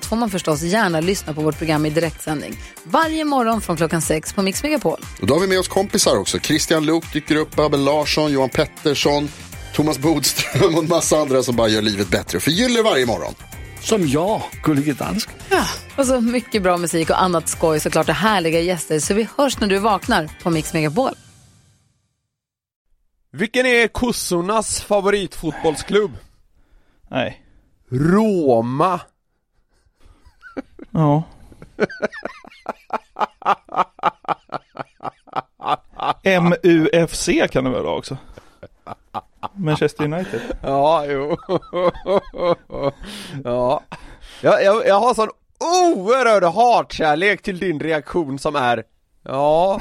allt får man förstås gärna lyssna på vårt program i direktsändning. Varje morgon från klockan sex på Mix Megapol. Och då har vi med oss kompisar också. Christian Luuk dyker upp, Abel Larsson, Johan Pettersson, Thomas Bodström och en massa andra som bara gör livet bättre. Förgyller varje morgon. Som jag, Gullige Dansken. Och så mycket bra musik och annat skoj såklart och härliga gäster. Så vi hörs när du vaknar på Mix Megapol. Vilken är kossornas favoritfotbollsklubb? Nej. Roma. Ja. MUFC kan det väl vara också? Manchester United. Ja, jo. ja. Jag, jag, jag har sån oerhörd hatkärlek till din reaktion som är Ja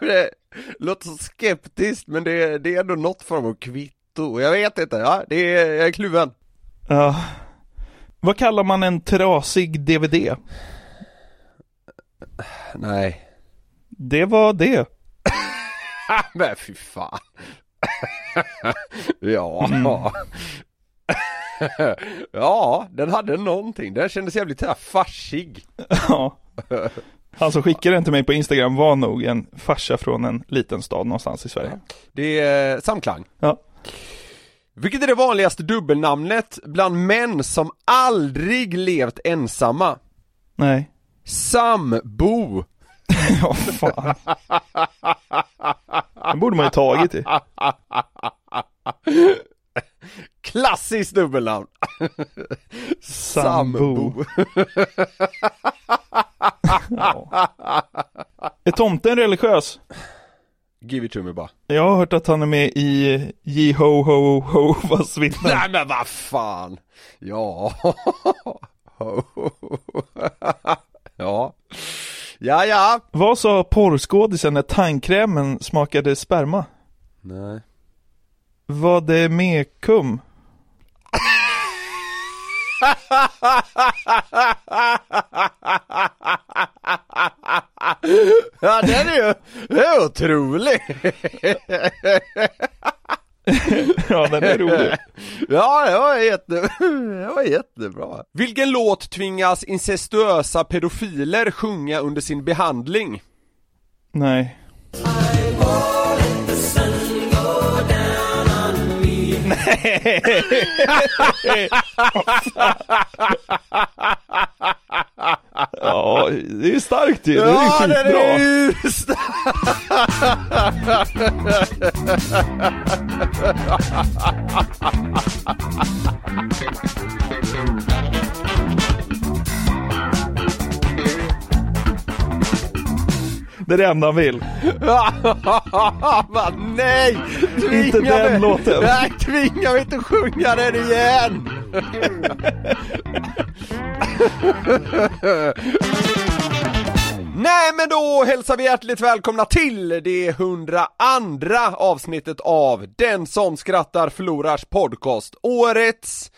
Det låter så skeptiskt men det, det är ändå något form av kvitto Jag vet inte, ja, det är, jag är kluven Ja. Vad kallar man en trasig DVD? Nej Det var det. Men fy fan Ja Ja, den hade någonting, den kändes jävligt farsig Ja. Han som skickade den till mig på Instagram var nog en farsa från en liten stad någonstans i Sverige. Det är eh, samklang Ja. Vilket är det vanligaste dubbelnamnet bland män som aldrig levt ensamma? Nej. Sambo Ja, fan. Den borde man ju tagit i. Klassiskt dubbelnamn! Sambo. Ja. Är tomten religiös? Give it to me bara Jag har hört att han är med i Jeho Ho Ho Vas vittnen. Nej men vad fan! Ja Ja Ja ja Vad sa porrskådisen när tandkrämen smakade sperma? Nej Var det mekum? Ja den är ju, det är otrolig! Ja, den är rolig. Ja, det var, jätte, det var jättebra. Vilken låt tvingas incestuösa pedofiler sjunga under sin behandling? Nej. Ja, det är starkt ju. Det är Ja, den skitbra. är ju stark! Det är det enda han vill. Va, nej! Tvinga Inte den mig. låten. Nej, tvinga mig inte att sjunga den igen! Nej men då hälsar vi hjärtligt välkomna till det 102 avsnittet av Den som skrattar förlorars podcast Årets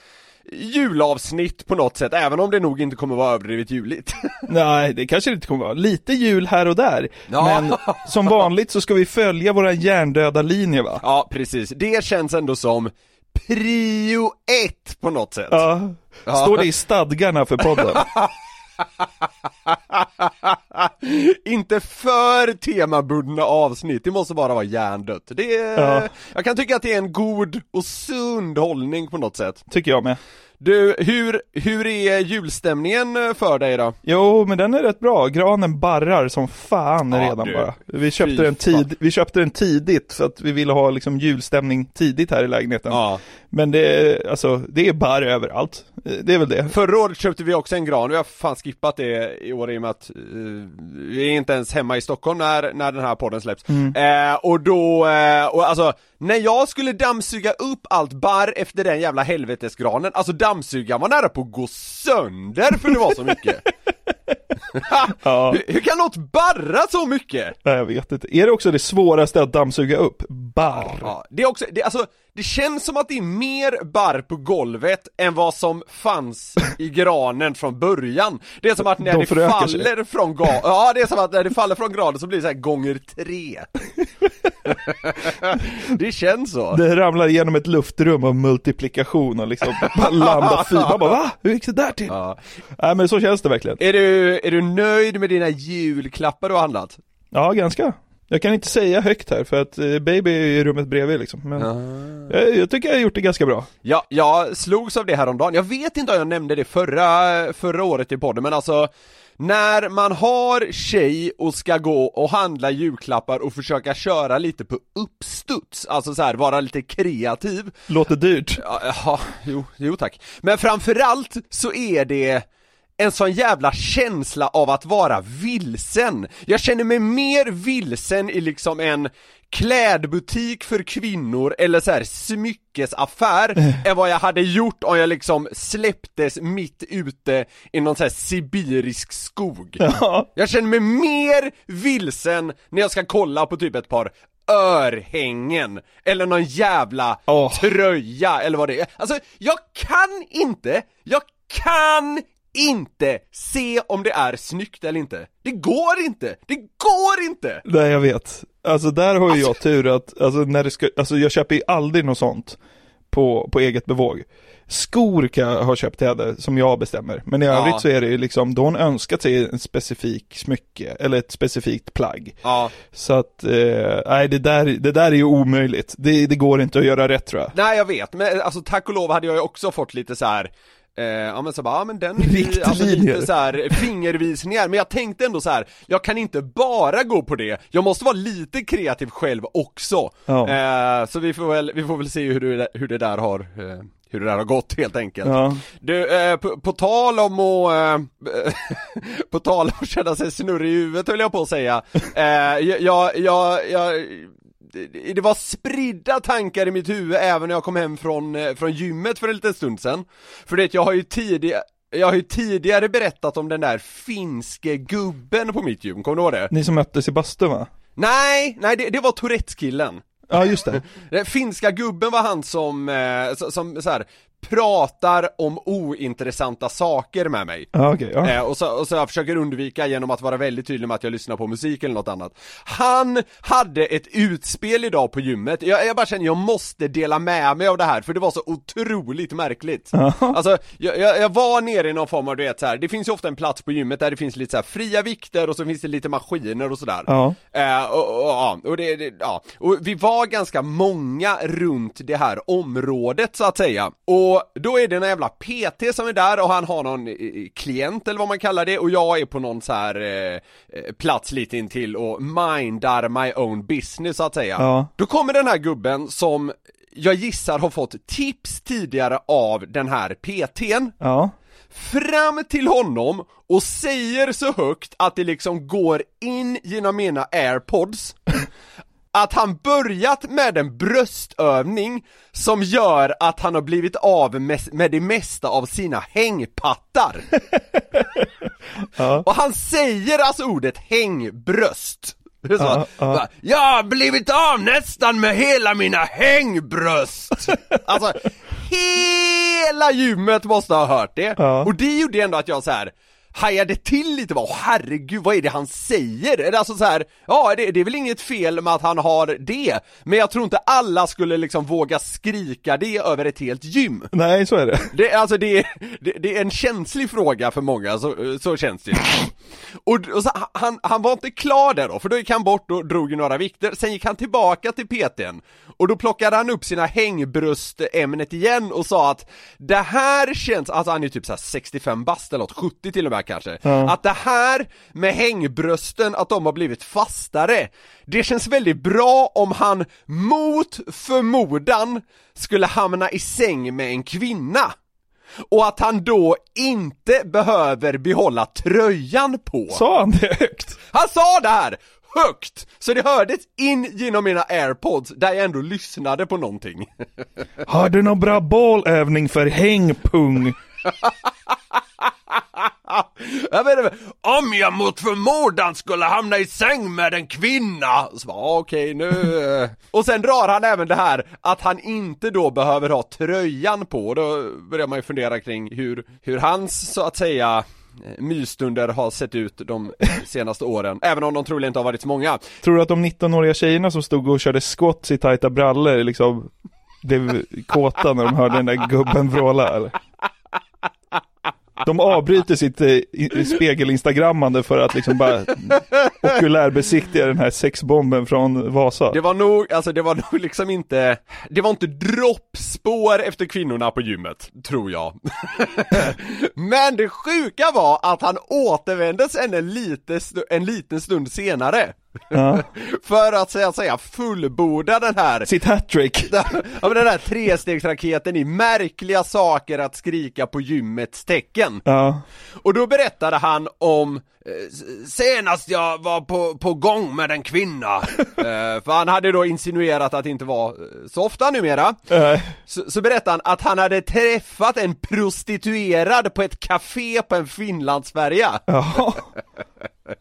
julavsnitt på något sätt, även om det nog inte kommer vara överdrivet juligt Nej, det kanske det inte kommer vara. Lite jul här och där. Ja. Men som vanligt så ska vi följa våra hjärndöda linje va? Ja precis, det känns ändå som prio ett på något sätt Ja. Står det i stadgarna för podden? Inte för temabundna avsnitt, det måste bara vara hjärndött. Det är, Ja. Jag kan tycka att det är en god och sund hållning på något sätt. Tycker jag med. Du, hur, hur är julstämningen eh, för dig då? Jo, men den är rätt bra. Granen barrar som fan Ja, redan du. bara. Vi köpte, den tid, vi köpte den tidigt för att vi ville ha liksom julstämning tidigt här i lägenheten. Ja. Men det är, alltså, det är barr överallt. Det är väl det. Förra året köpte vi också en gran, vi har fan skippat det i år i och med att eh, vi är inte ens hemma i Stockholm när, när den här podden släpps. Mm. Eh, och då, eh, och alltså när jag skulle dammsuga upp allt barr efter den jävla helvetesgranen, alltså dammsugaren var nära på att gå sönder för det var så mycket. Ja. hur, hur kan något barra så mycket? Nej, jag vet inte. Är det också det svåraste att dammsuga upp? Barr. Ja, det är också, det, alltså, det känns som att det är mer barr på golvet än vad som fanns i granen från början. Det är som att när De det förökar sig. faller från granen, ja det är som att när det faller från granen så blir det så här gånger tre. det känns så. Det ramlar igenom ett luftrum av multiplikation och liksom bara landar fyra. Man bara va? Hur gick det där till? Ja. Nej men så känns det verkligen. Är du, är du nöjd med dina julklappar du har handlat? Ja, ganska. Jag kan inte säga högt här för att eh, baby är i rummet bredvid liksom. Men jag, jag tycker jag har gjort det ganska bra. Ja, jag slogs av det häromdagen. Jag vet inte om jag nämnde det förra, förra året i podden, men alltså när man har tjej och ska gå och handla julklappar och försöka köra lite på uppstuds, alltså så här, vara lite kreativ Låter dyrt. Ja, ja jo, jo tack. Men framförallt så är det en sån jävla känsla av att vara vilsen. Jag känner mig mer vilsen i liksom en klädbutik för kvinnor eller så här smyckesaffär än vad jag hade gjort om jag liksom släpptes mitt ute i någon så här sibirisk skog. Ja. Jag känner mig mer vilsen när jag ska kolla på typ ett par örhängen, eller någon jävla Åh. tröja eller vad det är. Alltså, jag kan inte, jag kan inte se om det är snyggt eller inte. Det går inte, det går inte! Nej jag vet. Alltså där har ju jag tur att, alltså när det ska, alltså jag köper ju aldrig något sånt på, på eget bevåg. Skor kan jag ha köpt till henne som jag bestämmer. Men i Ja. övrigt så är det ju liksom, då hon önskat sig en specifik smycke, eller ett specifikt plagg. Ja, Så att, eh, nej det där, det där är ju omöjligt. Det, det går inte att göra rätt tror jag. nej jag vet, men alltså tack och lov hade jag ju också fått lite så här. Eh, ja men så bara, ja men den är ju, alltså lite så här fingervisningar, men jag tänkte ändå så här. jag kan inte bara gå på det, jag måste vara lite kreativ själv också. Ja. Eh, så vi får väl, vi får väl se hur det, hur det där har, eh, hur det där har gått helt enkelt. Ja. Du, eh, på, på tal om att, eh, på tal om att känna sig snurrig i huvudet höll jag på att säga. Eh, jag, jag, jag, det var spridda tankar i mitt huvud även när jag kom hem från, eh, från gymmet för en liten stund sedan. För det, jag har ju tidigare jag har ju tidigare berättat om den där finske gubben på mitt gym, kommer du ihåg det? Ni som möttes i bastun va? Nej, nej det, det var Tourettes-killen. Ja just det. Den finska gubben var han som, eh, som, som så här, pratar om ointressanta saker med mig. Ja okej, ja. Eh, och, så, och så jag försöker undvika genom att vara väldigt tydlig med att jag lyssnar på musik eller något annat. Han hade ett utspel idag på gymmet, jag, jag bara känner jag måste dela med mig av det här för det var så otroligt märkligt. Alltså, jag, jag, jag var nere i någon form av, du vet så här, det finns ju ofta en plats på gymmet där det finns lite så här fria vikter och så finns det lite maskiner och sådär. Ja. Eh, och, och, ja, och, det, det, ja. och vi var ganska många runt det här området så att säga. Och då är det en jävla PT som är där och han har någon eh, klient eller vad man kallar det och jag är på någon så här eh, eh, plats lite intill och mindar my own business så att säga. Ja. Då kommer den här gubben som jag gissar har fått tips tidigare av den här PTn Ja. fram till honom och säger så högt att det liksom går in genom mina airpods att han börjat med en bröstövning som gör att han har blivit av med, det mesta av sina hängpattar. Ja. Och han säger alltså ordet hängbröst. Det är så, Ja, ja. Jag har blivit av nästan med hela mina hängbröst! alltså, hela gymmet måste ha hört det, Ja. och det gjorde ändå att jag så här hajade till lite bara, "Åh, herregud vad är det han säger? Alltså så här, ja det, det är väl inget fel med att han har det, men jag tror inte alla skulle liksom våga skrika det över ett helt gym. Nej så är det. Det, alltså det, är- det, det är en känslig fråga för många, så, så känns det och, och så, han, han var inte klar där då, för då gick han bort och drog några vikter, sen gick han tillbaka till PTn och då plockade han upp sina hängbröstämnet igen och sa att det här känns, alltså han är typ så här 65 bast eller något, 70 till och med kanske, att det här med hängbrösten, att de har blivit fastare, det känns väldigt bra om han mot förmodan skulle hamna i säng med en kvinna. Och att han då inte behöver behålla tröjan på. Sa han det högt? Han sa det här! högt! Så det hördes in genom mina airpods där jag ändå lyssnade på någonting. Har du någon bra bollövning för hängpung? Jag vet inte, om jag mot förmodan skulle hamna i säng med en kvinna! Så bara, ah, okej nu... Eh. Och sen drar han även det här att han inte då behöver ha tröjan på, då börjar man ju fundera kring hur, hur hans, så att säga, eh, mysstunder har sett ut de senaste åren, även om de troligen inte har varit så många. Tror du att de 19-åriga tjejerna som stod och körde squats i tajta brallor liksom blev kåta när de hörde den där gubben vråla eller? De avbryter sitt eh, spegelinstagrammande för att liksom bara okulärbesiktiga den här sexbomben från Vasa. Det var nog, alltså det var nog liksom inte, det var inte droppspår efter kvinnorna på gymmet, tror jag. Men det sjuka var att han återvände sen en, lite, stu- en liten stund senare. Ja. För att säga, säga fullborda den här Sitt hattrick. ja, men den här trestegsraketen i märkliga saker att skrika på gymmets tecken. Ja. Och då berättade han om eh, senast jag var på, på gång med en kvinna. eh, för han hade då insinuerat att det inte var eh, så ofta numera. Eh, Så, så berättade han att han hade träffat en prostituerad på ett café på en Finlandsfärja.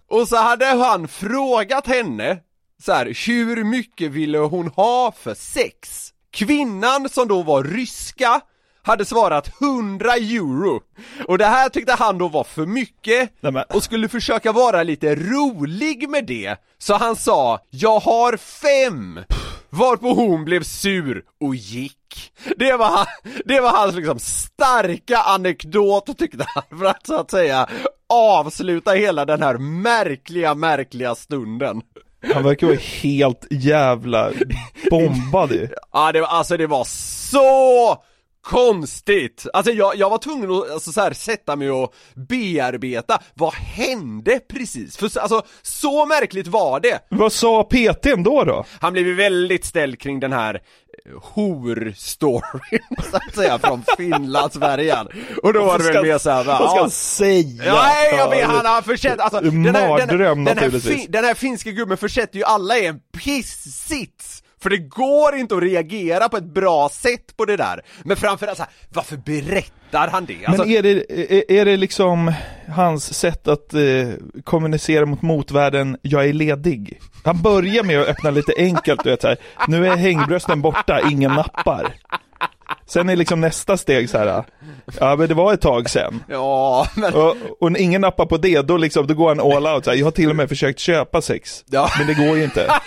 Och så hade han frågat henne så här, hur mycket ville hon ha för sex? Kvinnan som då var ryska hade svarat 100 euro. Och det här tyckte han då var för mycket. Nej, men- och skulle försöka vara lite rolig med det så han sa 'Jag har fem' Varpå hon blev sur och gick. Det var, det var hans liksom starka anekdot tyckte han för att så att säga avsluta hela den här märkliga, märkliga stunden. Han verkar vara helt jävla bombad ju. Ja, det var, alltså det var så konstigt! Alltså jag, jag var tvungen att alltså, så här, sätta mig och bearbeta, vad hände precis? För så- alltså, så märkligt var det! Vad sa PTn då då? Han blev ju väldigt ställd kring den här eh, hor-storyn, så att säga, från Finlandsfärjan. Och då var det väl mer såhär, Vad ska han säga? Nej, jag vet, han har försett, alltså den här, den, den, här fin, den här finska gubben försätter ju alla i en pissits! För det går inte att reagera på ett bra sätt på det där. Men framförallt så här, varför berättar han det? Alltså, Men är det, är, är det liksom hans sätt att eh, kommunicera mot motvärlden, jag är ledig? Han börjar med att öppna lite enkelt, du vet så här, nu är hängbrösten borta, ingen nappar. Sen är liksom nästa steg så här. ja men det var ett tag sen. ja, men Och, och ingen nappar på det, då liksom, då går han all out så här. jag har till och med försökt köpa sex. Ja. Men det går ju inte.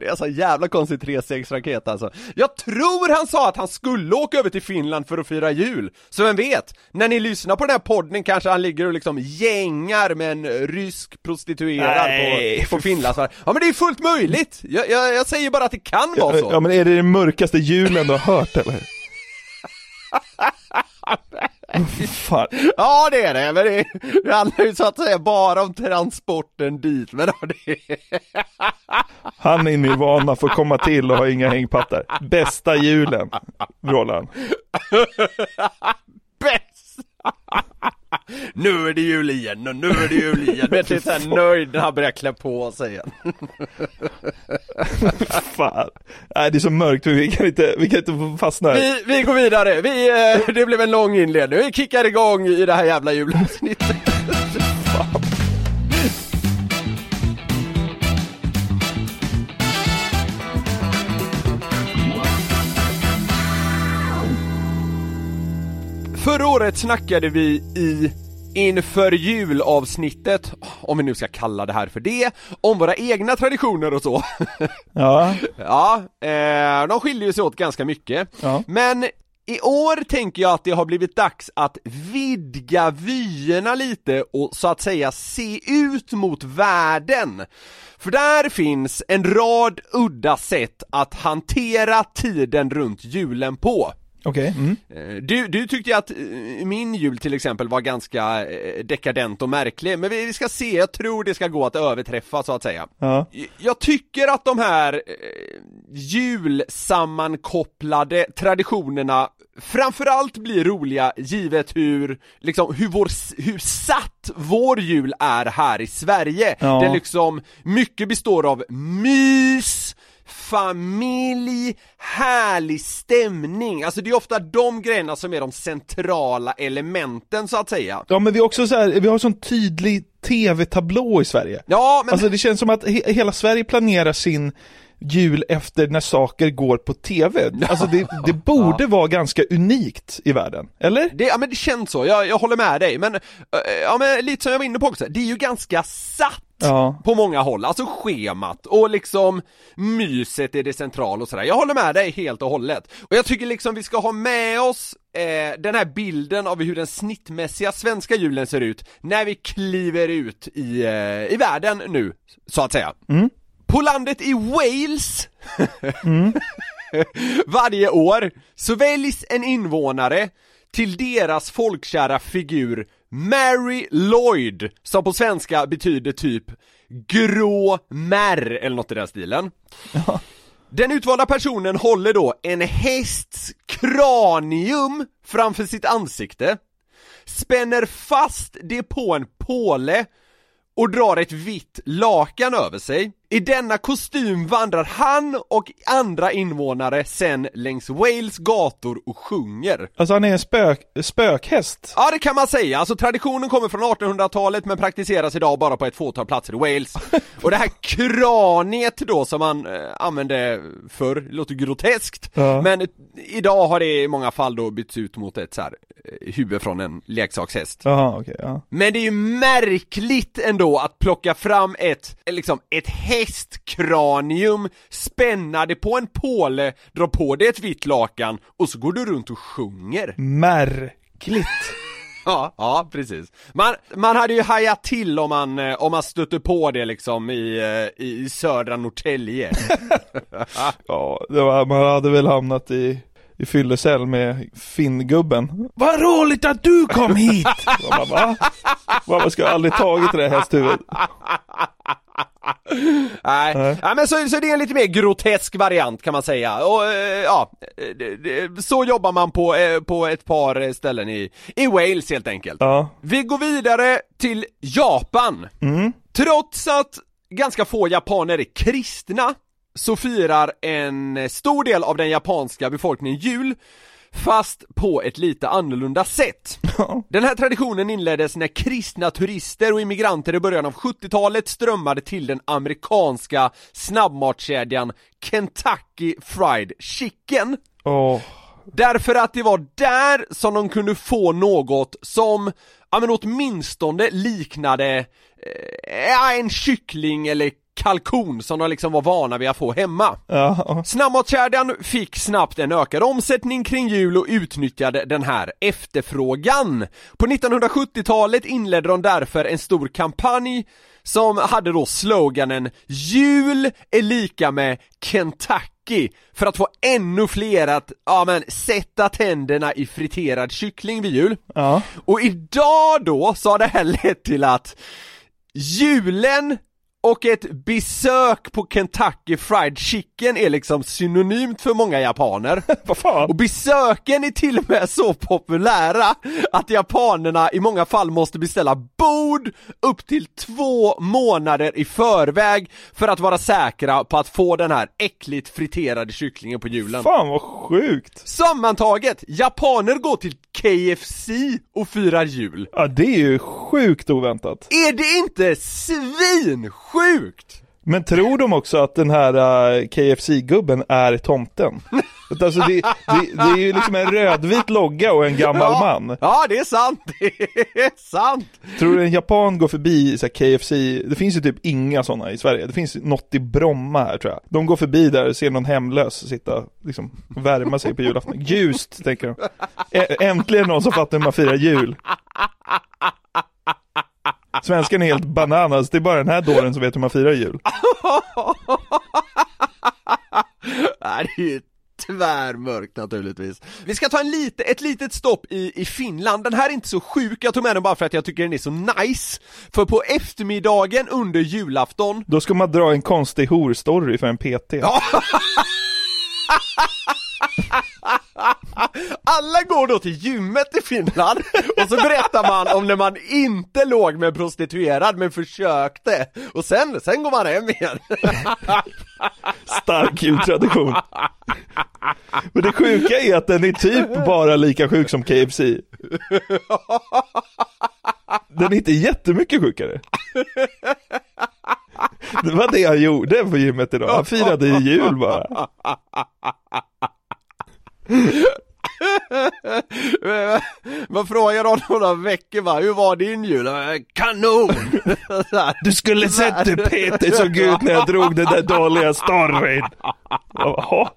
Det är alltså en jävla konstig 3-6-raket alltså. Jag tror han sa att han skulle åka över till Finland för att fira jul. Så vem vet? När ni lyssnar på den här podden kanske han ligger och liksom gängar med en rysk prostituerad Nej, på, på Finlandsfärjan. Ja men det är fullt möjligt! Jag, jag, jag säger bara att det kan vara så. Ja men är det den mörkaste julen du har hört eller? Fan. Ja det är det, men det, det handlar ju så att säga bara om transporten dit, men ja, det Han i Nirvana får komma till och ha inga hängpattar. Bästa julen, vrålar han. bäst! Nu är det jul igen och nu är det jul igen. Vet du, såhär nöjd när han börjar klä på sig igen. Fan. Nej det är så mörkt, vi kan inte, vi kan inte fastna här. Vi, vi går vidare, vi, eh, det blev en lång inledning. Vi kickar igång i det här jävla julavsnittet. Förra året snackade vi i inför julavsnittet, om vi nu ska kalla det här för det, om våra egna traditioner och så. Ja, Ja, eh, de skiljer sig åt ganska mycket. Ja. Men i år tänker jag att det har blivit dags att vidga vyerna lite och så att säga se ut mot världen. För där finns en rad udda sätt att hantera tiden runt julen på. Okej. Mm. Eh, Du, du tyckte att eh, min jul till exempel var ganska eh, dekadent och märklig, men vi ska se, jag tror det ska gå att överträffa så att säga. Ja. Jag tycker att de här julsammankopplade traditionerna framförallt blir roliga givet hur, liksom, hur, vår, hur satt vår jul är här i Sverige. Ja. Det liksom, mycket består av mys, familj, härlig stämning, alltså det är ofta de grejerna som är de centrala elementen så att säga. Ja men vi har också så här, vi har sån tydlig tv-tablå i Sverige. Ja, men Alltså det känns som att he hela Sverige planerar sin jul efter när saker går på tv. Alltså det, det borde vara ganska unikt i världen, eller? Det, ja men det känns så, jag, jag håller med dig, men, eh, ja men lite som jag var inne på också, det är ju ganska satt Ja. på många håll, alltså schemat och liksom myset är det centrala och sådär. Jag håller med dig helt och hållet. Och jag tycker liksom vi ska ha med oss eh, den här bilden av hur den snittmässiga svenska julen ser ut när vi kliver ut i, eh, i världen nu, så att säga. På landet i Wales varje år så väljs en invånare till deras folkkära figur Mary Lloyd, som på svenska betyder typ grå märr eller något i den stilen. Den utvalda personen håller då en hästs kranium framför sitt ansikte, spänner fast det på en påle och drar ett vitt lakan över sig. I denna kostym vandrar han och andra invånare sen längs Wales gator och sjunger. Alltså han är en spök, spökhäst. Ja det kan man säga, alltså traditionen kommer från 1800-talet men praktiseras idag bara på ett fåtal platser i Wales. Och det här kraniet då som man eh, använde förr, det låter groteskt, Ja. men idag har det i många fall då bytts ut mot ett så här huvud från en leksakshäst. Jaha, okej, ja. Men det är ju märkligt ändå att plocka fram ett, eh, liksom, ett hästkranium, spänna det på en påle, dra på det ett vitt lakan och så går du runt och sjunger. Märkligt. Ja, ja precis. Man, man hade ju hajat till om man, eh, om man stötte på det liksom i, eh, i södra Norrtälje. Ja, det var, man hade väl hamnat i, i fyllecell med Finngubben. Vad roligt att du kom hit! Man bara, va? Vad ska jag aldrig tagit det där hästhuvudet? Nej, Nej men så, så det är en lite mer grotesk variant kan man säga. Och eh, ja, så jobbar man på, eh, på ett par ställen i, i Wales helt enkelt. Ja, Vi går vidare till Japan. Trots att ganska få japaner är kristna så firar en stor del av den japanska befolkningen jul fast på ett lite annorlunda sätt. Den här traditionen inleddes när kristna turister och immigranter i början av 70-talet strömmade till den amerikanska snabbmatskedjan Kentucky Fried Chicken åh. Därför att det var där som de kunde få något som, ja men åtminstone liknade, eh, en kyckling eller kalkon som de liksom var vana vid att få hemma. Ja, Snabbmatskedjan fick snabbt en ökad omsättning kring jul och utnyttjade den här efterfrågan. På 1970-talet inledde de därför en stor kampanj som hade då sloganen Jul är lika med Kentucky för att få ännu fler att, ja men, sätta tänderna i friterad kyckling vid jul. ja. Och idag då så har det här lett till att julen och ett besök på Kentucky Fried Chicken är liksom synonymt för många japaner. Och besöken är till och med så populära att japanerna i många fall måste beställa bord upp till två månader i förväg för att vara säkra på att få den här äckligt friterade kycklingen på julen. Fan vad sjukt! Sammantaget, japaner går till KFC och firar jul. Ja, det är ju sjukt oväntat. Är det inte svinsjukt? Men tror de också att den här uh, KFC-gubben är tomten? alltså det, det, det är ju liksom en rödvit logga och en gammal ja, man. Ja, det är sant, det är sant! Tror du en japan går förbi så KFC, det finns ju typ inga sådana i Sverige, det finns något i Bromma här tror jag. De går förbi där och ser någon hemlös sitta, liksom, värma sig på julafton. Ljust, tänker de. Ä- äntligen någon som fattar hur man firar jul. Svenskan är helt bananas, det är bara den här dåren som vet hur man firar jul. Det är ju tvärmörkt naturligtvis. Vi ska ta en lite, ett litet stopp i, i Finland, den här är inte så sjuk, jag tog med den bara för att jag tycker den är så nice. För på eftermiddagen under julafton Då ska man dra en konstig horstory för en PT. Alla går då till gymmet i Finland och så berättar man om när man inte låg med prostituerad men försökte och sen, sen går man hem igen. Stark jultradition. Men det sjuka är att den är typ bara lika sjuk som KFC. Den är inte jättemycket sjukare. Det var det han gjorde på gymmet idag, han firade jul bara. Man frågar honom några veckor bara, hur var din jul? Kanon! Du skulle sett hur Peter såg ut när jag drog den där dåliga storyn. Jaha.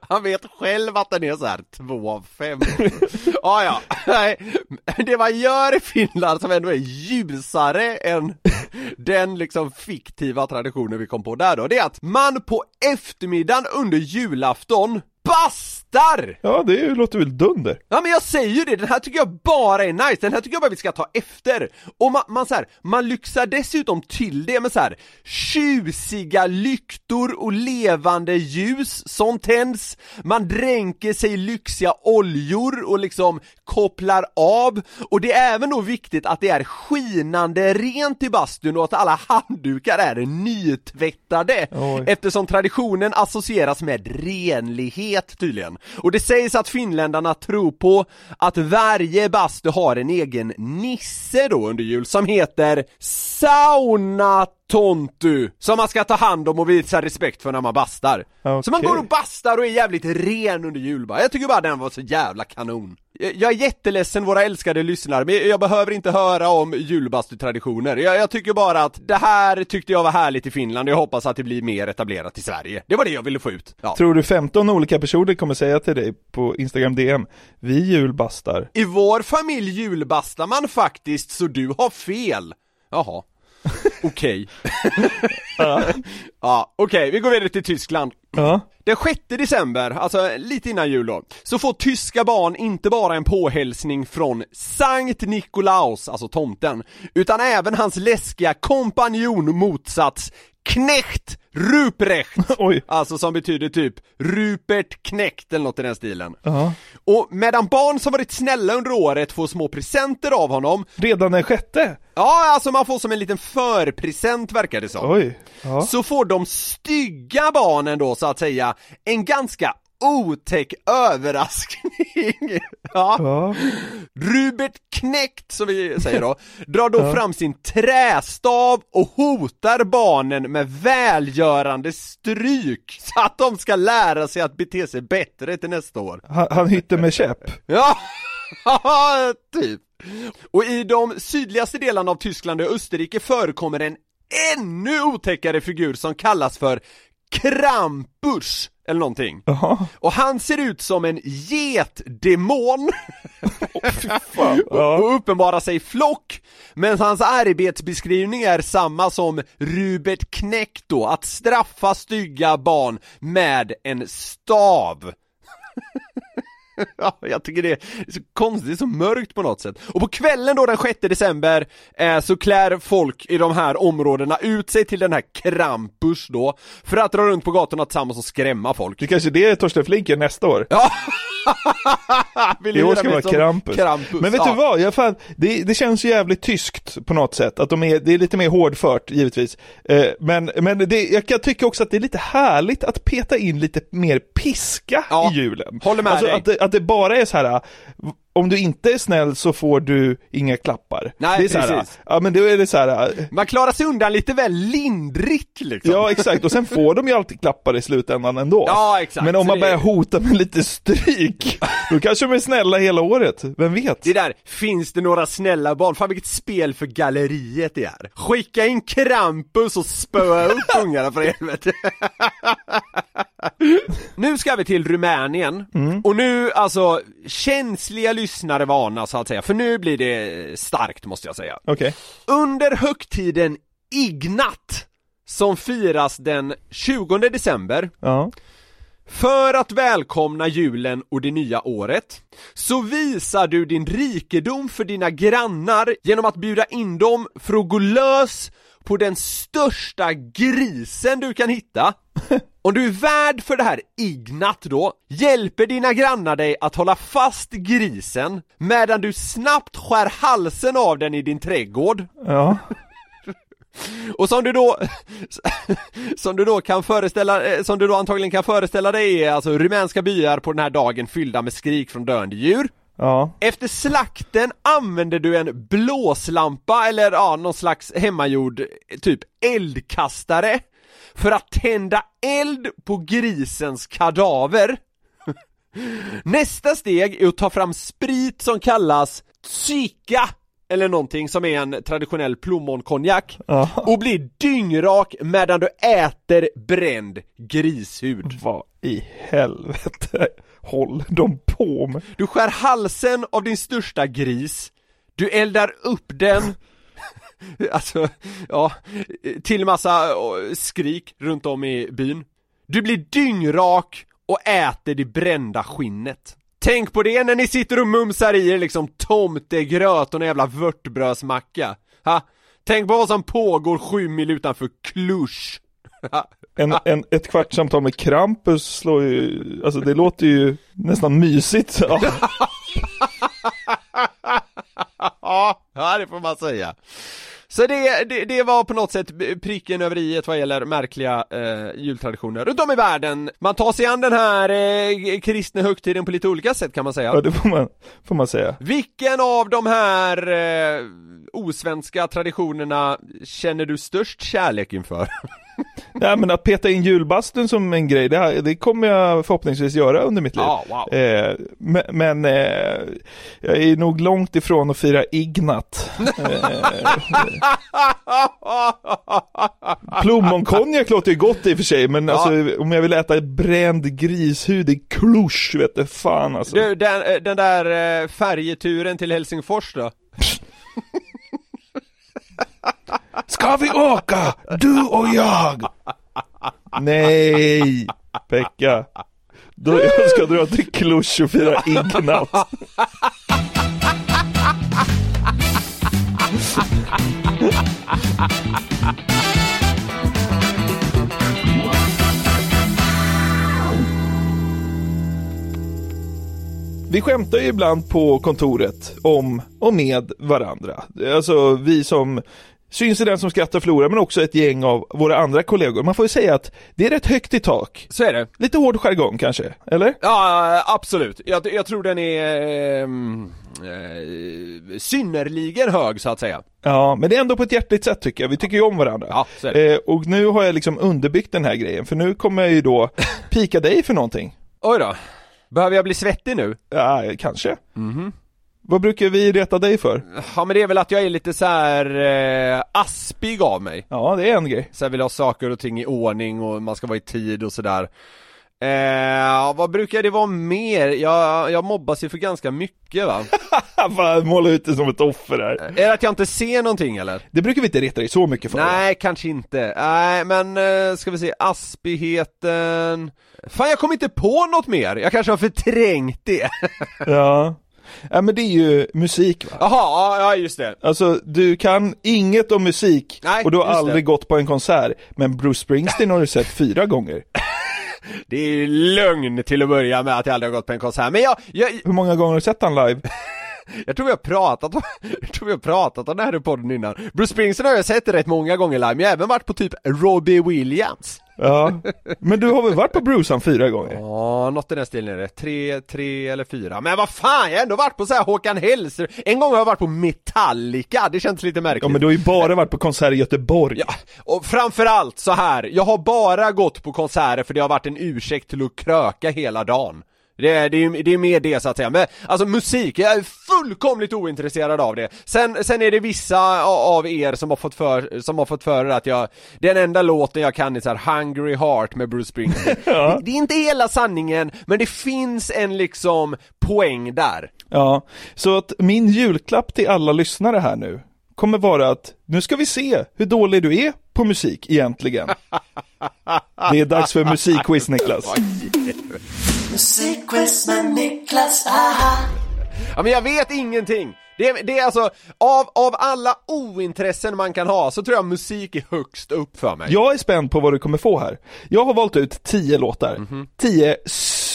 Han vet själv att den är så här 2 av 5 ah, ja, nej, det man gör i Finland som ändå är ljusare än den liksom fiktiva traditionen vi kom på där då, det är att man på eftermiddagen under julafton bastar! Ja, det låter väl dunder. Ja men jag säger ju det, den här tycker jag bara är nice, den här tycker jag bara vi ska ta efter. Och man, man så här, man lyxar dessutom till det med så här tjusiga lyktor och levande ljus som tänds, man dränker sig i lyxiga oljor och liksom kopplar av, och det är även då viktigt att det är skinande rent i bastun och att alla handdukar är nytvättade, Oj. eftersom traditionen associeras med renlighet tydligen. Och det sägs att finländarna tror på att varje bastu har en egen nisse då under jul som heter Saunatontu som man ska ta hand om och visa respekt för när man bastar. Så man går och bastar och är jävligt ren under jul bara. Jag tycker bara den var så jävla kanon. Jag är jätteledsen våra älskade lyssnare, men jag behöver inte höra om julbastutraditioner. Jag, jag tycker bara att det här tyckte jag var härligt i Finland och jag hoppas att det blir mer etablerat i Sverige. Det var det jag ville få ut. Ja. Tror du 15 olika personer kommer säga till dig på Instagram DM, vi julbastar? I vår familj julbastar man faktiskt, så du har fel. Jaha. Okej. ja, okej, vi går vidare till Tyskland. Ja. Den 6 december, alltså lite innan jul då, så får tyska barn inte bara en påhälsning från Sankt Nikolaus, alltså tomten, utan även hans läskiga kompanjon motsats Knecht Ruprecht, Oj. alltså som betyder typ Rupert Knecht eller något i den stilen. Ja. Och medan barn som varit snälla under året får små presenter av honom, Redan den sjätte? ja alltså man får som en liten förpresent verkar det som Oj. Ja. så får de stygga barnen då så att säga en ganska otäck överraskning. Ja. Ja. Rubert Knäckt, som vi säger då, drar då fram sin trästav och hotar barnen med välgörande stryk så att de ska lära sig att bete sig bättre till nästa år. Han, han hytte med käpp. Ja, typ. Och i de sydligaste delarna av Tyskland och Österrike förekommer en ännu otäckare figur som kallas för Krampus, eller någonting. Jaha. Och han ser ut som en getdemon och, uppenbarar sig flock, men hans arbetsbeskrivning är samma som Rubert Knäck då, att straffa stygga barn med en stav. Ja, jag tycker det är så konstigt, det är så mörkt på något sätt. Och på kvällen då den 6 december eh, så klär folk i de här områdena ut sig till den här Krampus då, för att dra runt på gatorna tillsammans och skrämma folk. Det kanske är det Torsten Flink gör nästa år. Ja! Vill I år ska det vara Krampus. Krampus. Men vet ja. du vad? Jag fan, det, det känns ju jävligt tyskt på något sätt, att de är, det är lite mer hårdfört givetvis. Eh, men men det, jag kan tycka också att det är lite härligt att peta in lite mer piska Ja, i julen. håller med alltså dig. Att det, att det bara är så här. om du inte är snäll så får du inga klappar. Nej, det är så här, precis. ja men då är det så här. Man klarar sig undan lite väl lindrigt liksom. Ja exakt, och sen får de ju alltid klappar i slutändan ändå. Ja, exakt. Men om man börjar hota med lite stryk, då kanske de är snälla hela året, vem vet? Det där, finns det några snälla barn? Fan vilket spel för galleriet det är. Skicka in Krampus och spöa upp ungarna för helvete. nu ska vi till Rumänien, och nu alltså, känsliga lyssnare varna så att säga, för nu blir det starkt måste jag säga. Okej. Under högtiden Ignat, som firas den 20 december, Ja. för att välkomna julen och det nya året så visar du din rikedom för dina grannar genom att bjuda in dem för att gå lös på den största grisen du kan hitta. Om du är värd för det här Ignat då, hjälper dina grannar dig att hålla fast grisen medan du snabbt skär halsen av den i din trädgård. Ja. Och som du då, som du då kan föreställa, eh, som du då antagligen kan föreställa dig är alltså rumänska byar på den här dagen fyllda med skrik från döende djur. Ja. Efter slakten använder du en blåslampa eller ja, någon slags hemmagjord typ eldkastare för att tända eld på grisens kadaver. Nästa steg är att ta fram sprit som kallas psyka eller någonting som är en traditionell plommonkonjak Ja. och bli dyngrak medan du äter bränd grishud. Vad i helvete håller de på med? Du skär halsen av din största gris. Du eldar upp den. Alltså, ja, till massa eh, skrik runt om i byn. Du blir dyngrak och äter det brända skinnet. Tänk på det när ni sitter och mumsar i er liksom tomtegröt och en jävla vörtbrödsmacka. Ha? Tänk på vad som pågår sju mil utanför Cluj En, en, ett kvartssamtal med Krampus slår ju, alltså det låter ju nästan mysigt. Ja. Ja, det får man säga. Så det, det, det var på något sätt pricken över i vad gäller märkliga eh, jultraditioner runt om i världen. Man tar sig an den här eh, kristna högtiden på lite olika sätt kan man säga. ja, det får man, får man säga. Vilken av de här eh, osvenska traditionerna känner du störst kärlek inför? Nej men att peta in julbastun som en grej, det, här, det kommer jag förhoppningsvis göra under mitt liv. Ja, wow. Eh, men men eh, jag är nog långt ifrån att fira Ignat. Plommonkonjak låter ju gott i och för sig, men alltså, om jag vill äta bränd grishud i Cluj, vet du fan alltså. Du, den, eh, den där eh, färjeturen till Helsingfors då? Ska vi åka? Du och jag! Nej, Pekka. Då jag ska dra till Cluj och fira Ignat. Vi skämtar ju ibland på kontoret om och med varandra. Alltså vi som syns i den som skrattar förlorar, men också ett gäng av våra andra kollegor. Man får ju säga att det är rätt högt i tak. Så är det. Lite hård jargong kanske, eller? Ja, absolut. Jag, jag tror den är ehm, eh, synnerligen hög så att säga. Ja, men det är ändå på ett hjärtligt sätt tycker jag. Vi tycker ju om varandra. Ja, så är det. Eh, och nu har jag liksom underbyggt den här grejen, för nu kommer jag ju då pika dig för någonting. Oj då. Behöver jag bli svettig nu? Ja, kanske. Vad brukar vi reta dig för? Ja men det är väl att jag är lite så här eh, aspig av mig. Ja, det är en grej. Så jag vill ha saker och ting i ordning och man ska vara i tid och sådär. Eh, vad brukar det vara mer? Jag, jag mobbas ju för ganska mycket va? Fan, måla ut det som ett offer här. är det att jag inte ser någonting eller? Det brukar vi inte reta dig så mycket för. Nej, kanske inte. Nej, men eh, ska vi se, aspigheten... Fan, jag kom inte på något mer! Jag kanske har förträngt det. Ja. Ja, men det är ju musik va? Jaha, ja, just det. Alltså, du kan inget om musik Nej, och du har aldrig det. gått på en konsert. Men Bruce Springsteen har du sett fyra gånger. Det är ju lögn till att börja med att jag aldrig har gått på en konsert, men jag, jag, Hur många gånger har du sett han live? jag tror vi har pratat om, jag tror vi har pratat om det här i podden innan. Bruce Springsteen har jag sett rätt många gånger live, men jag har även varit på typ Robbie Williams. Ja. Men du har väl varit på Bruce han fyra gånger? Ja, något i den stilen är det. Tre, tre eller fyra. Men vad fan, jag har ändå varit på så här Håkan Hellström. En gång har jag varit på Metallica, det känns lite märkligt. Ja men du har ju bara varit på konsert i Göteborg. Ja, och framförallt så här. jag har bara gått på konserter för det har varit en ursäkt till att kröka hela dagen. Det är, det, är, det är mer det så att säga, men alltså musik, jag är fullkomligt ointresserad av det. Sen, sen är det vissa av er som har fått för, som har fått för er att jag, den enda låten jag kan är så här Hungry Heart med Bruce Springsteen. det, det är inte hela sanningen, men det finns en liksom poäng där. Ja, så att min julklapp till alla lyssnare här nu kommer vara att nu ska vi se hur dålig du är på musik egentligen. Det är dags för musikquiz Niklas. Musikquiz med Niklas, aha. Ja men jag vet ingenting! Det är, det är alltså, av, av alla ointressen man kan ha så tror jag musik är högst upp för mig. Jag är spänd på vad du kommer få här. Jag har valt ut 10 låtar. Mhm. 10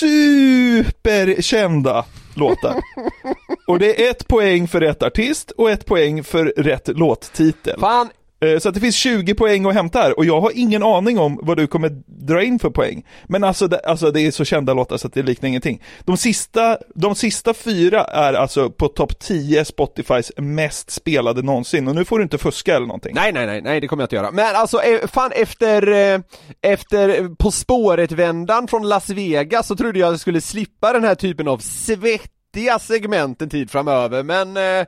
superkända låtar. Och det är ett poäng för rätt artist och ett poäng för rätt låttitel. Fan, Eh, så att det finns 20 poäng att hämta här och jag har ingen aning om vad du kommer dra in för poäng. Men alltså det, alltså det är så kända låtar så att det liknar ingenting. De sista, de sista fyra är alltså på topp 10 Spotifys mest spelade någonsin och nu får du inte fuska eller någonting. Nej, nej, nej, nej, det kommer jag inte göra. Men alltså, eh, fan efter, eh, efter På spåret-vändan från Las Vegas så trodde jag att jag skulle slippa den här typen av svettiga segment en tid framöver, men eh,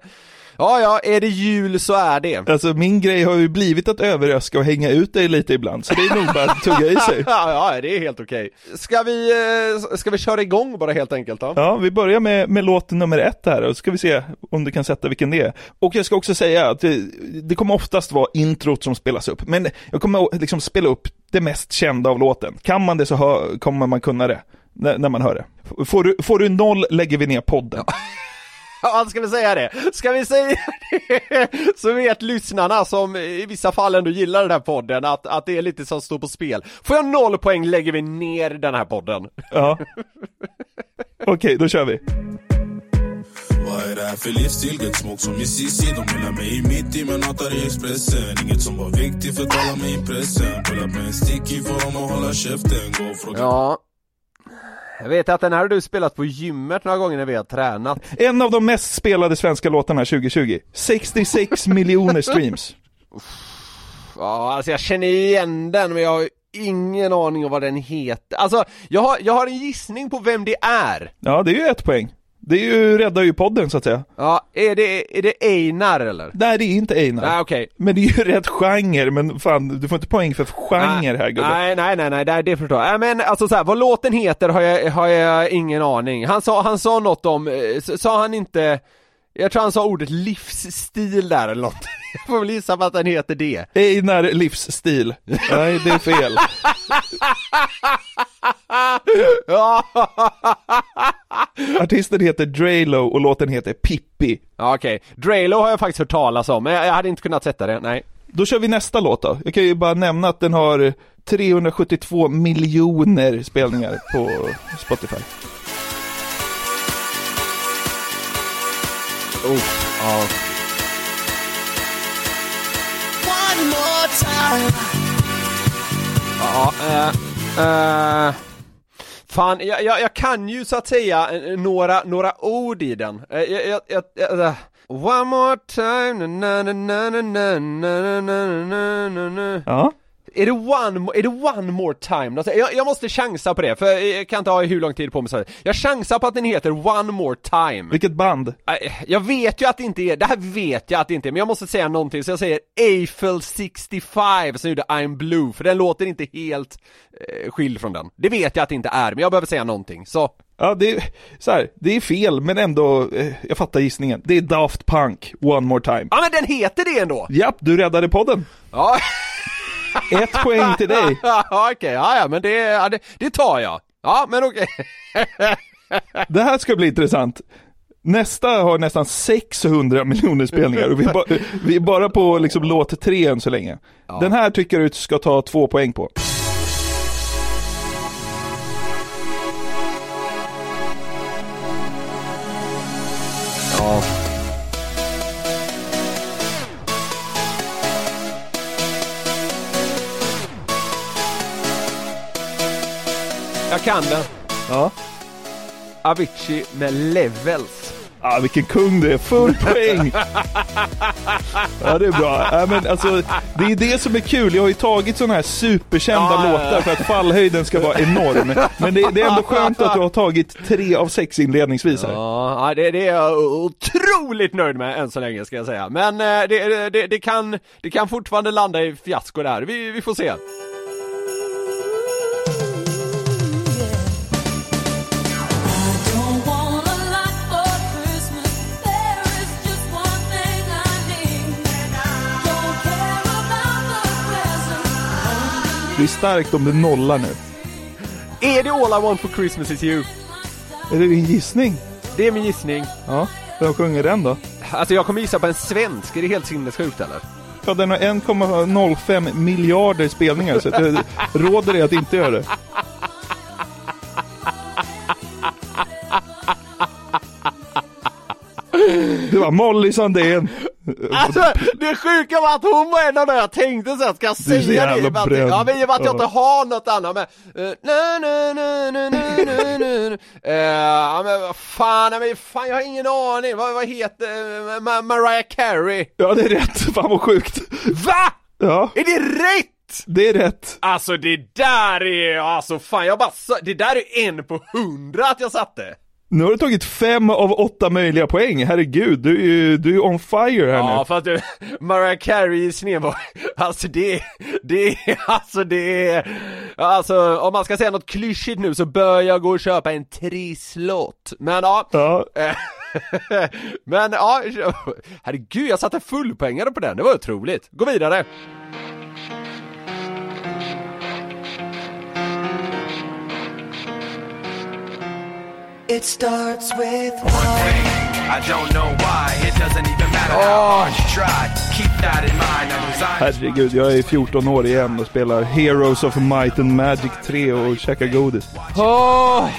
ja, ja, är det jul så är det. Alltså min grej har ju blivit att överraska och hänga ut dig lite ibland, så det är nog bara att tugga i sig. ja, ja, det är helt okej. Ska vi, eh, ska vi köra igång bara helt enkelt då? Ja, vi börjar med, med låt nummer ett här och så ska vi se om du kan sätta vilken det är. Och jag ska också säga att det, det kommer oftast vara introt som spelas upp, men jag kommer liksom spela upp det mest kända av låten. Kan man det så hör, kommer man kunna det, när, när man hör det. Får du, får du noll lägger vi ner podden. Ja, ska vi säga det? Ska vi säga det? Så vet lyssnarna som i vissa fall ändå gillar den här podden att, att det är lite som står på spel. Får jag noll poäng lägger vi ner den här podden. Ja. Okej, då kör vi. Vad är det här för livsstil? Get smoke som i Cissi De ha mig mitt i men hatar i Expressen Inget som var viktigt förtalar mig i pressen Pull upp med en sticky får dem att hålla käften Gå och fråga Ja. Jag vet att den här har du spelat på gymmet några gånger när vi har tränat. En av de mest spelade svenska låtarna 2020. 66 miljoner streams. Ja, alltså jag känner igen den men jag har ingen aning om vad den heter. Alltså, jag har, jag har en gissning på vem det är. Ja, det är ju ett poäng. Det är ju, räddar ju podden så att säga. Ja, är det, är det Einar eller? Nej, det är inte Einar. Nej, okej. Men det är ju rätt genre, men fan, du får inte poäng för genre här gubben. Nej, nej, nej, nej, det, det förstår jag. Nej, men alltså så här, vad låten heter har jag, har jag ingen aning. Han sa, han sa något om, eh, sa han inte, jag tror han sa ordet livsstil där eller något. Jag får väl gissa på att den heter det. Einar livsstil. Nej, det är fel. Ja, Artisten heter Drelo och låten heter Pippi. Ja, okej. Drelo har jag faktiskt hört talas om, men jag, jag hade inte kunnat sätta det, nej. Då kör vi nästa låt då. Jag kan ju bara nämna att den har 372 miljoner spelningar på Spotify. Oh, ja. Ja, eh, eh, Fan, jag, jag, jag kan ju så att säga eh, eh, några, några ord i den. Eh, jag, jag, jag, jag, eh, One more time, na na na na na na na na na na na Ja. Är det one, är det one more time? Alltså, Jag, jag måste chansa på det, för jag kan inte ha hur lång tid på mig så Jag chansar på att den heter One more time Vilket band? Nej, Jag vet ju att det inte är, det här vet jag att det inte är, men jag måste säga någonting så jag säger Eiffel 65 som gjorde I'm Blue, för den låter inte helt eh, skild från den. Det vet jag att det inte är, men jag behöver säga någonting, så Ja, det är, så här, det är fel, men ändå, eh, jag fattar gissningen. Det är Daft Punk, One More Time. Ja men den heter det ändå! Japp, du räddade podden. Ja, Ett poäng till dig. ja okej, ja, ja men det, ja, det, det tar jag. Ja men okej. Det här ska bli intressant. Nästa har nästan 600 miljoner spelningar och vi är, ba, vi är bara på liksom låt tre än så länge. Den här tycker du ska ta två poäng på. Ja. Avicii med Levels. Ah, vilken kung du är, full poäng! Ja det är bra. Ja, men alltså, det är det som är kul, jag har ju tagit sådana här superkända ja. låtar för att fallhöjden ska vara enorm. Men det, det är ändå skönt att du har tagit tre av sex inledningsvis här. Ja, det, det är jag otroligt nöjd med än så länge ska jag säga. Men eh, det, det, det, kan, det kan fortfarande landa i fiasko där. Vi, vi får se. Det är starkt om du nollar nu. Är det All I Want For Christmas Is You? Är det din gissning? Det är min gissning. Ja, vem sjunger den då? alltså jag kommer gissa på en svensk, är det helt sinnessjukt eller? Ja, den har 1,05 miljarder spelningar så jag råder dig att inte göra det. Det var Molly Sandén. Alltså det sjuka var att hon var en av de jag tänkte så här, ska jag säga det? Är så det bränd ja men i och med att jag inte har något annat men... Na, na, na, na, na, na, na. ja men fan, men fan jag har ingen aning, vad, vad heter eh, Ma Mariah Carey? Ja det är rätt, fan vad sjukt. Va? Ja. Är det rätt? Det är rätt! Alltså det där är, alltså fan jag bara, det där är en på hundra att jag satte! Nu har du tagit fem av åtta möjliga poäng. Herregud, du är ju du är on fire här Ja nu. för att du, Mariah Carey i Snedborg, alltså det, det alltså det alltså om man ska säga något klyschigt nu så bör jag gå och köpa en trisslott. Men ja, Ja, men ja, herregud jag satte fullpoängare på den, det var otroligt. Gå vidare. It starts with I don't know why, it doesn't even matter how hard you try. Keep that in mind. Herregud, jag är 14 år igen och spelar Heroes of Might and Magic 3 och käkar godis. Åh,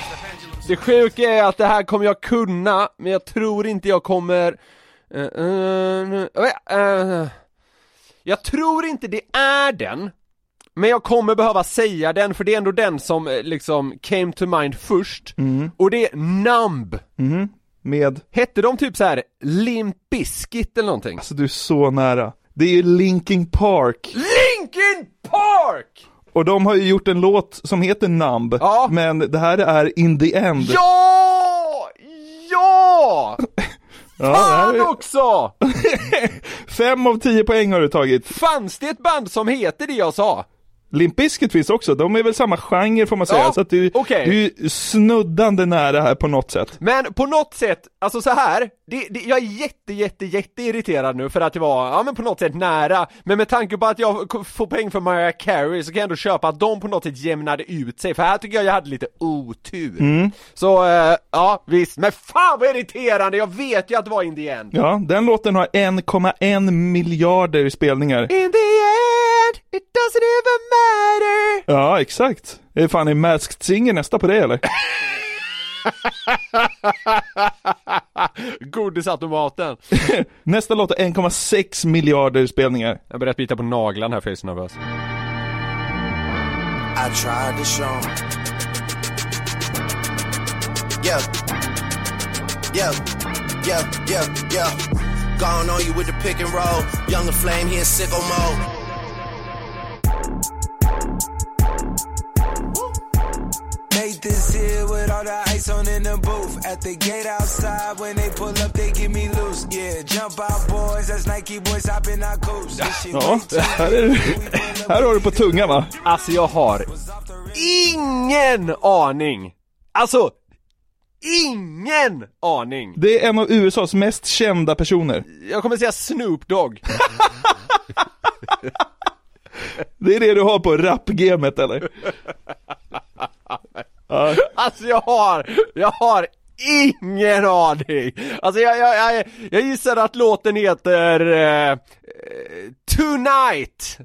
det sjuka är att det här kommer jag kunna, men jag tror inte jag kommer... eh, eh, eh, jag tror inte det är den, men jag kommer behöva säga den, för det är ändå den som eh, liksom came to mind först, och det är Numb. Mhm. Med, Hette de typ så här Limp Bizkit eller någonting? alltså du är så nära. Det är ju Linkin Park. Linkin Park! Och de har ju gjort en låt som heter Numb. Ja. Men det här är In the End. Ja! Ja! Ja, Fan är, också! fem av tio poäng har du tagit. Fanns det ett band som heter det jag sa? Limp Bizkit finns också, de är väl samma genre får man säga. Ja, så att du, okej. du är snuddande nära här på något sätt. Men på något sätt, alltså så här, det, det, jag är jätte, jätte, jätte irriterad nu för att det var, ja men på något sätt nära, men med tanke på att jag får poäng för Mariah Carey så kan jag ändå köpa att de på något sätt jämnade ut sig, för här tycker jag jag hade lite otur. Så, eh, ja visst, men fan vad irriterande, jag vet ju att det var in the end. Ja, den låten har 1,1 miljarder spelningar. In the end, it doesn't even matter. Ja, exakt. Är fan är Masked Singer nästa på det eller? Godisautomaten. Nästa låt är 1,6 miljarder spelningar. Jag börjar bita på naglarna här för jag är så nervös. I tried to show 'em. Yeah. Yeah. Yeah. Yeah. Yeah. Gone on you with the pick and roll. Younger flame, he in sicko mode. At the gate outside, when they pull up, they give me loose. Yeah, jump out boys, that's Nike boys hopping our shit Ja, här, är, här har du på tungan va? Alltså jag har ingen aning! Alltså, ingen aning! Det är en av USAs mest kända personer. Jag kommer säga Snoop Dogg. Det är det du har på rap-gamet eller? Alltså jag har, jag har ingen aning! Alltså jag, jag, jag, jag gissar att låten heter eh, Tonight!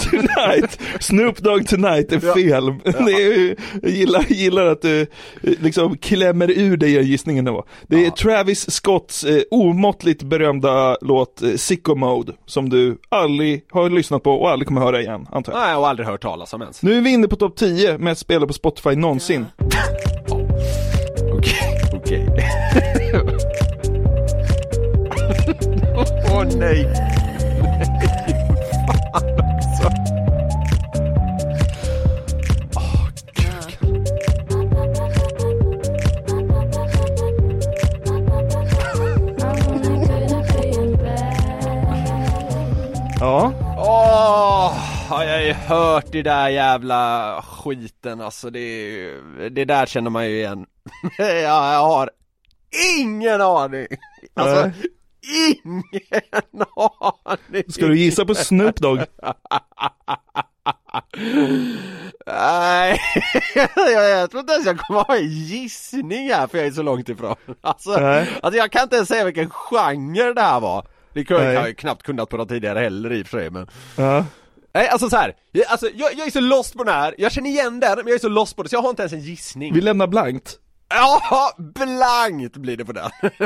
Tonight! Snoop Dogg Tonight är fel. Det är, ju- jag gillar, gillar att du eh, liksom klämmer ur dig gissningen då. Det är Travis Scotts eh, omåttligt berömda låt eh, Sicko Mode som du aldrig har lyssnat på och aldrig kommer höra igen, antar jag. Nej, jag har aldrig hört talas om ens. Nu är vi inne på topp 10 mest spelare på Spotify någonsin. Okej, okej. Åh nej! Ja, Åh, har jag ju hört det där jävla skiten alltså det, är ju- det där känner man ju igen. ja, jag har ingen aning. Alltså, Nej. ingen aning. ska du gissa på Snoop Dogg? Nej, jag, tror inte ens jag kommer ha en gissning här för jag är så långt ifrån. Alltså, Nej. alltså jag kan inte ens säga vilken genre det här var. Det kunde Nej. jag ju knappt kunnat på något tidigare heller i och för sig men Ja. Nej alltså så här. Jag, alltså, jag, jag är så lost på den här, jag känner igen den men jag är så lost på det så jag har inte ens en gissning. Vi lämnar blankt. Ja, blankt blir det på den.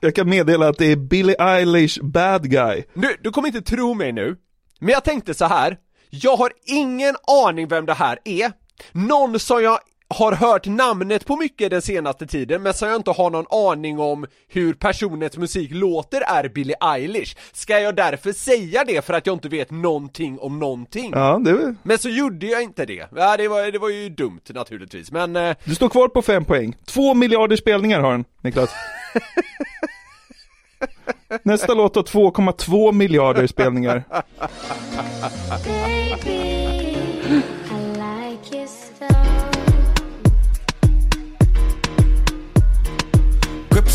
Jag kan meddela att det är Billie Eilish Bad Guy. Nu, du kommer inte tro mig nu, men jag tänkte så här. Jag har ingen aning vem det här är. Någon som jag har hört namnet på mycket den senaste tiden, men som jag inte har någon aning om hur personens musik låter är Billie Eilish. Ska jag därför säga det för att jag inte vet någonting om någonting? Ja, det är... Men så gjorde jag inte det. Ja, det var, det var ju dumt naturligtvis, men... Eh, Du står kvar på fem poäng. Två miljarder spelningar har den, Niklas. Nästa låt har 2,2 miljarder spelningar.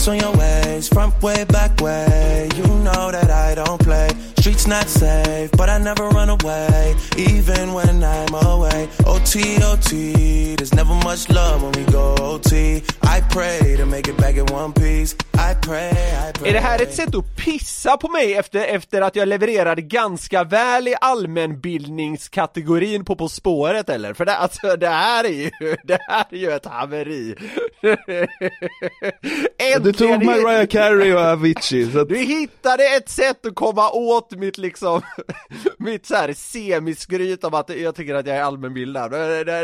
On your ways, front way, back way. You know that I don't play. Streets not safe, but I never run away, even when I'm away. OT, OT, there's never much love when we go OT. I pray to make it back in one piece. I pray, I pray. Är det här ett sätt att pissa på mig efter, efter att jag levererade ganska väl i allmänbildningskategorin på På spåret eller? För det, alltså, det här är ju, det här är ju ett haveri. Du tog Mariah Carey och Avicii. Så att, Du hittade ett sätt att komma åt mitt liksom, mitt så här semiskryt om att jag tycker att jag är allmänbildad.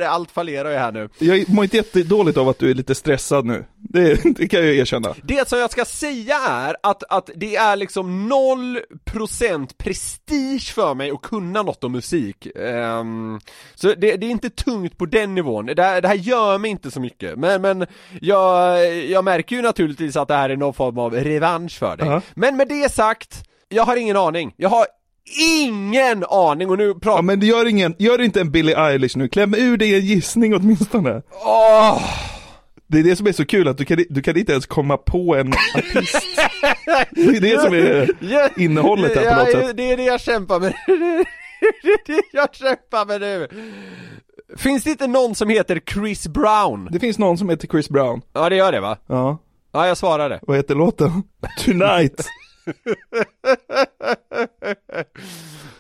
Allt fallerar ju här nu. jag mår inte jättedåligt av att du är lite stressad nu. Det, det kan jag erkänna. Det som jag ska säga är att, att det är liksom 0% prestige för mig att kunna något om musik. Ehm, så det, det är inte tungt på den nivån, det, här- det här gör mig inte så mycket. Men, men jag, jag märker ju naturligtvis att det här är någon form av revansch för dig. Ja. Men med det sagt, jag har ingen aning. Jag har ingen aning och nu pratar... Ja men det gör ingen, gör inte en Billie Eilish nu, kläm ur dig en gissning åtminstone. Åh! Det är det som är så kul, att du kan, du kan inte ens komma på en artist. Det är det som är innehållet här på något sätt. Det är det jag kämpar med. Det är det jag kämpar med nu. Finns det inte någon som heter Chris Brown? Det finns någon som heter Chris Brown. Ja det gör det va? Ja, Ja jag svarade. vad heter låten? Tonight.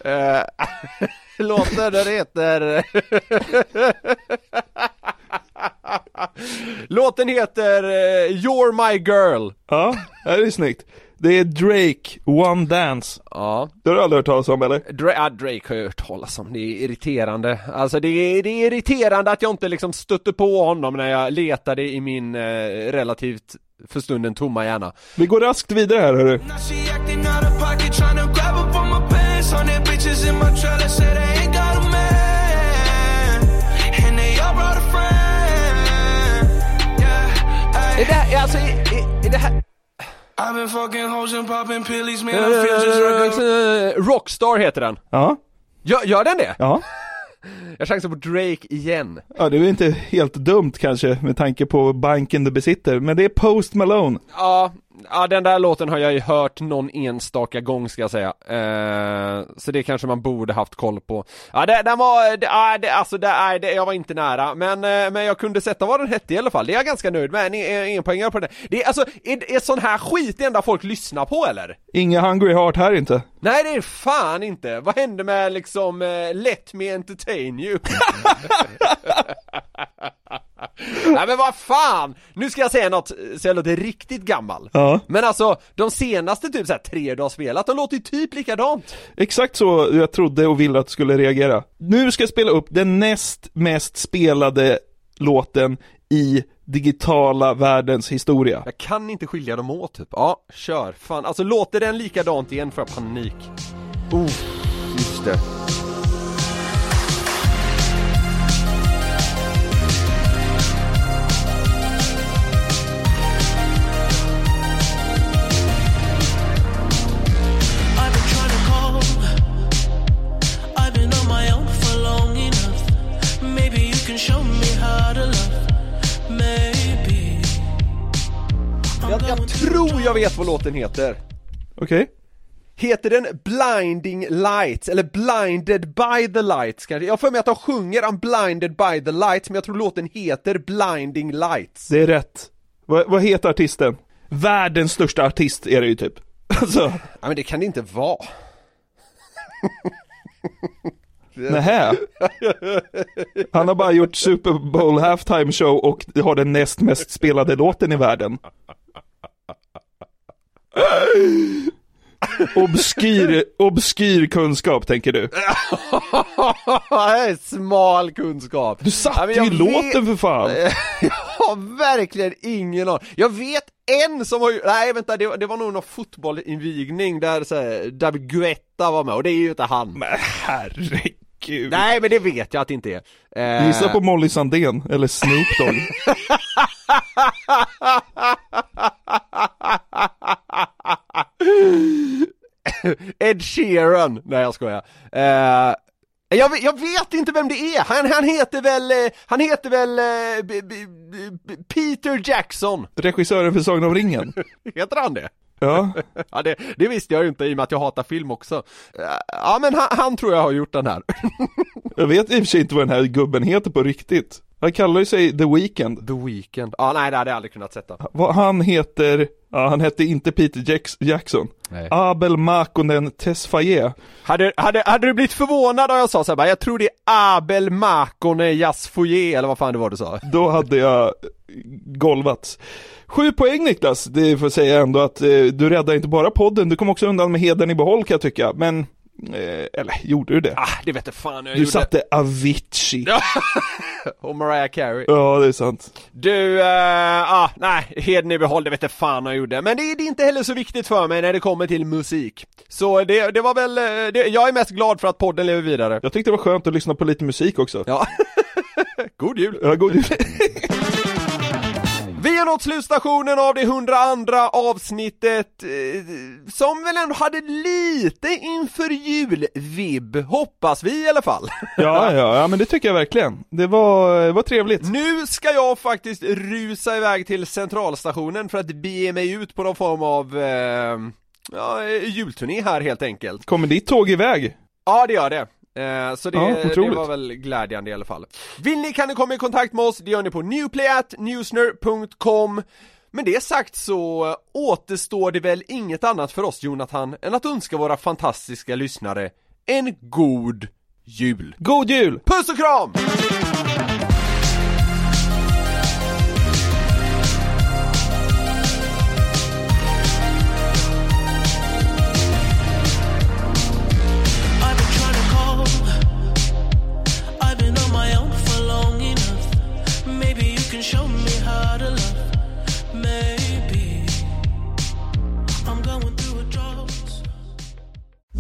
Eh, Låten den heter... Låten heter eh, You're My Girl. Ja, det är snyggt. Det är Drake, One Dance. Ja. Det har du aldrig hört talas om eller? Dra- ja, Drake har jag hört talas om, det är irriterande. Alltså det är, det är irriterande att jag inte liksom stötte på honom när jag letade i min eh, relativt för stunden tomma hjärna. Vi går raskt vidare här hörru. Är det här, alltså, är, är, är det här... I've been fucking hoes and popping pillies, man. I feel just like a Eh, Rockstar heter den. Ja, Gör, gör den det? ja. Jag chansar på Drake igen. Ja, det är inte helt dumt kanske med tanke på banken du besitter, men det är Post Malone. Ja, ja, den där låten har jag ju hört någon enstaka gång ska jag säga. Eh, så det kanske man borde haft koll på. Ja, det, den var, det, ja, det, alltså det, nej, det, jag var inte nära. Men, eh, men jag kunde sätta vad den hette i alla fall. Det är jag ganska nöjd med. En, en, en poängare på den. Det är alltså, är, är sån här skit det enda folk lyssnar på eller? Inga Hungry Heart här inte. Nej det är fan inte. Vad hände med liksom eh, Let me entertain you? Nej men vad fan! Nu ska jag säga något så jag låter riktigt gammal. Ja. Men alltså, de senaste typ så här tre du har spelat, de låter ju typ likadant. Exakt så jag trodde och ville att du skulle reagera. Nu ska jag spela upp den näst mest spelade låten i digitala världens historia. Jag kan inte skilja dem åt typ. Ja, kör. Fan, alltså låter den likadant igen får jag panik. Oh, just det. Jag, tror jag vet vad låten heter. Okej? Heter den Blinding Lights, eller Blinded by the Lights kanske? Jag har för mig att de sjunger I'm blinded by the lights, men jag tror låten heter Blinding Lights. Det är rätt. Vad, vad heter artisten? Världens största artist är det ju typ. Alltså, Ja men det kan det inte vara. nähä. Han har bara gjort Super Bowl halftime show och har den näst mest spelade låten i världen. Obskyr, obskyr kunskap tänker du. det är smal kunskap. Du satte ju låten för fan. Jag har verkligen ingen aning. Jag vet en som har nej vänta det, var- det var nog någon fotbollsinvigning där så här, David Guetta var med och det är ju inte han. Men herregud. Nej men det vet jag att det inte är. Eh, Gissa på Molly Sandén eller Snoop Dogg. Ed Sheeran, nej jag skojar. Eh, jag, jag vet inte vem det är, han, han heter väl, eh, han heter väl eh, B- B- B- Peter Jackson, Regissören för Sagan om ringen. heter han det? Ja, Ja det, det visste jag ju inte i och med att jag hatar film också. Eh, Ja men han, han tror jag har gjort den här. jag vet i och för sig inte vad den här gubben heter på riktigt. Han kallar ju sig The Weeknd. The Weeknd. Ja nej det hade jag aldrig kunnat sätta. Han heter, ja han hette inte Peter Jackson. Nej. Abel Makonen Tesfaye. Hade, hade, hade du blivit förvånad om jag sa så här, bara, jag tror det är Abel Makone Jasfoye eller vad fan det var du sa? Då hade jag golvat. Sju poäng Niklas, det får säga ändå att eh, du räddar inte bara podden, du kom också undan med heden i behåll kan jag tycka. Men, eh, eller gjorde du det? Ah, det vet jag fan jag du gjorde. satte Avicii. Och Mariah Carey. Ja, det är sant. Du, eh, ah, nej, heden i behåll, det vet jag fan jag gjorde. Men det, det är inte heller så viktigt för mig när det kommer till musik. Så det, det var väl, eh, det, jag är mest glad för att podden lever vidare. Jag tyckte det var skönt att lyssna på lite musik också. Ja. God jul! Ja, god jul. Vi har nått slutstationen av det 102 avsnittet eh, som väl ändå hade lite inför jul-vibb, hoppas vi i alla fall. Ja, ja, ja, men det tycker jag verkligen. Det var, det var trevligt. Nu ska jag faktiskt rusa iväg till centralstationen för att bege mig ut på någon form av eh, ja, julturné här helt enkelt. Kommer ditt tåg iväg? Ja det gör det. Eh, så det, Ja, det var väl glädjande i alla fall. Vill ni kan ni komma i kontakt med oss, det gör ni på newplayatnewsner.com Med det sagt så återstår det väl inget annat för oss Jonathan än att önska våra fantastiska lyssnare en god jul. God jul! Puss och kram!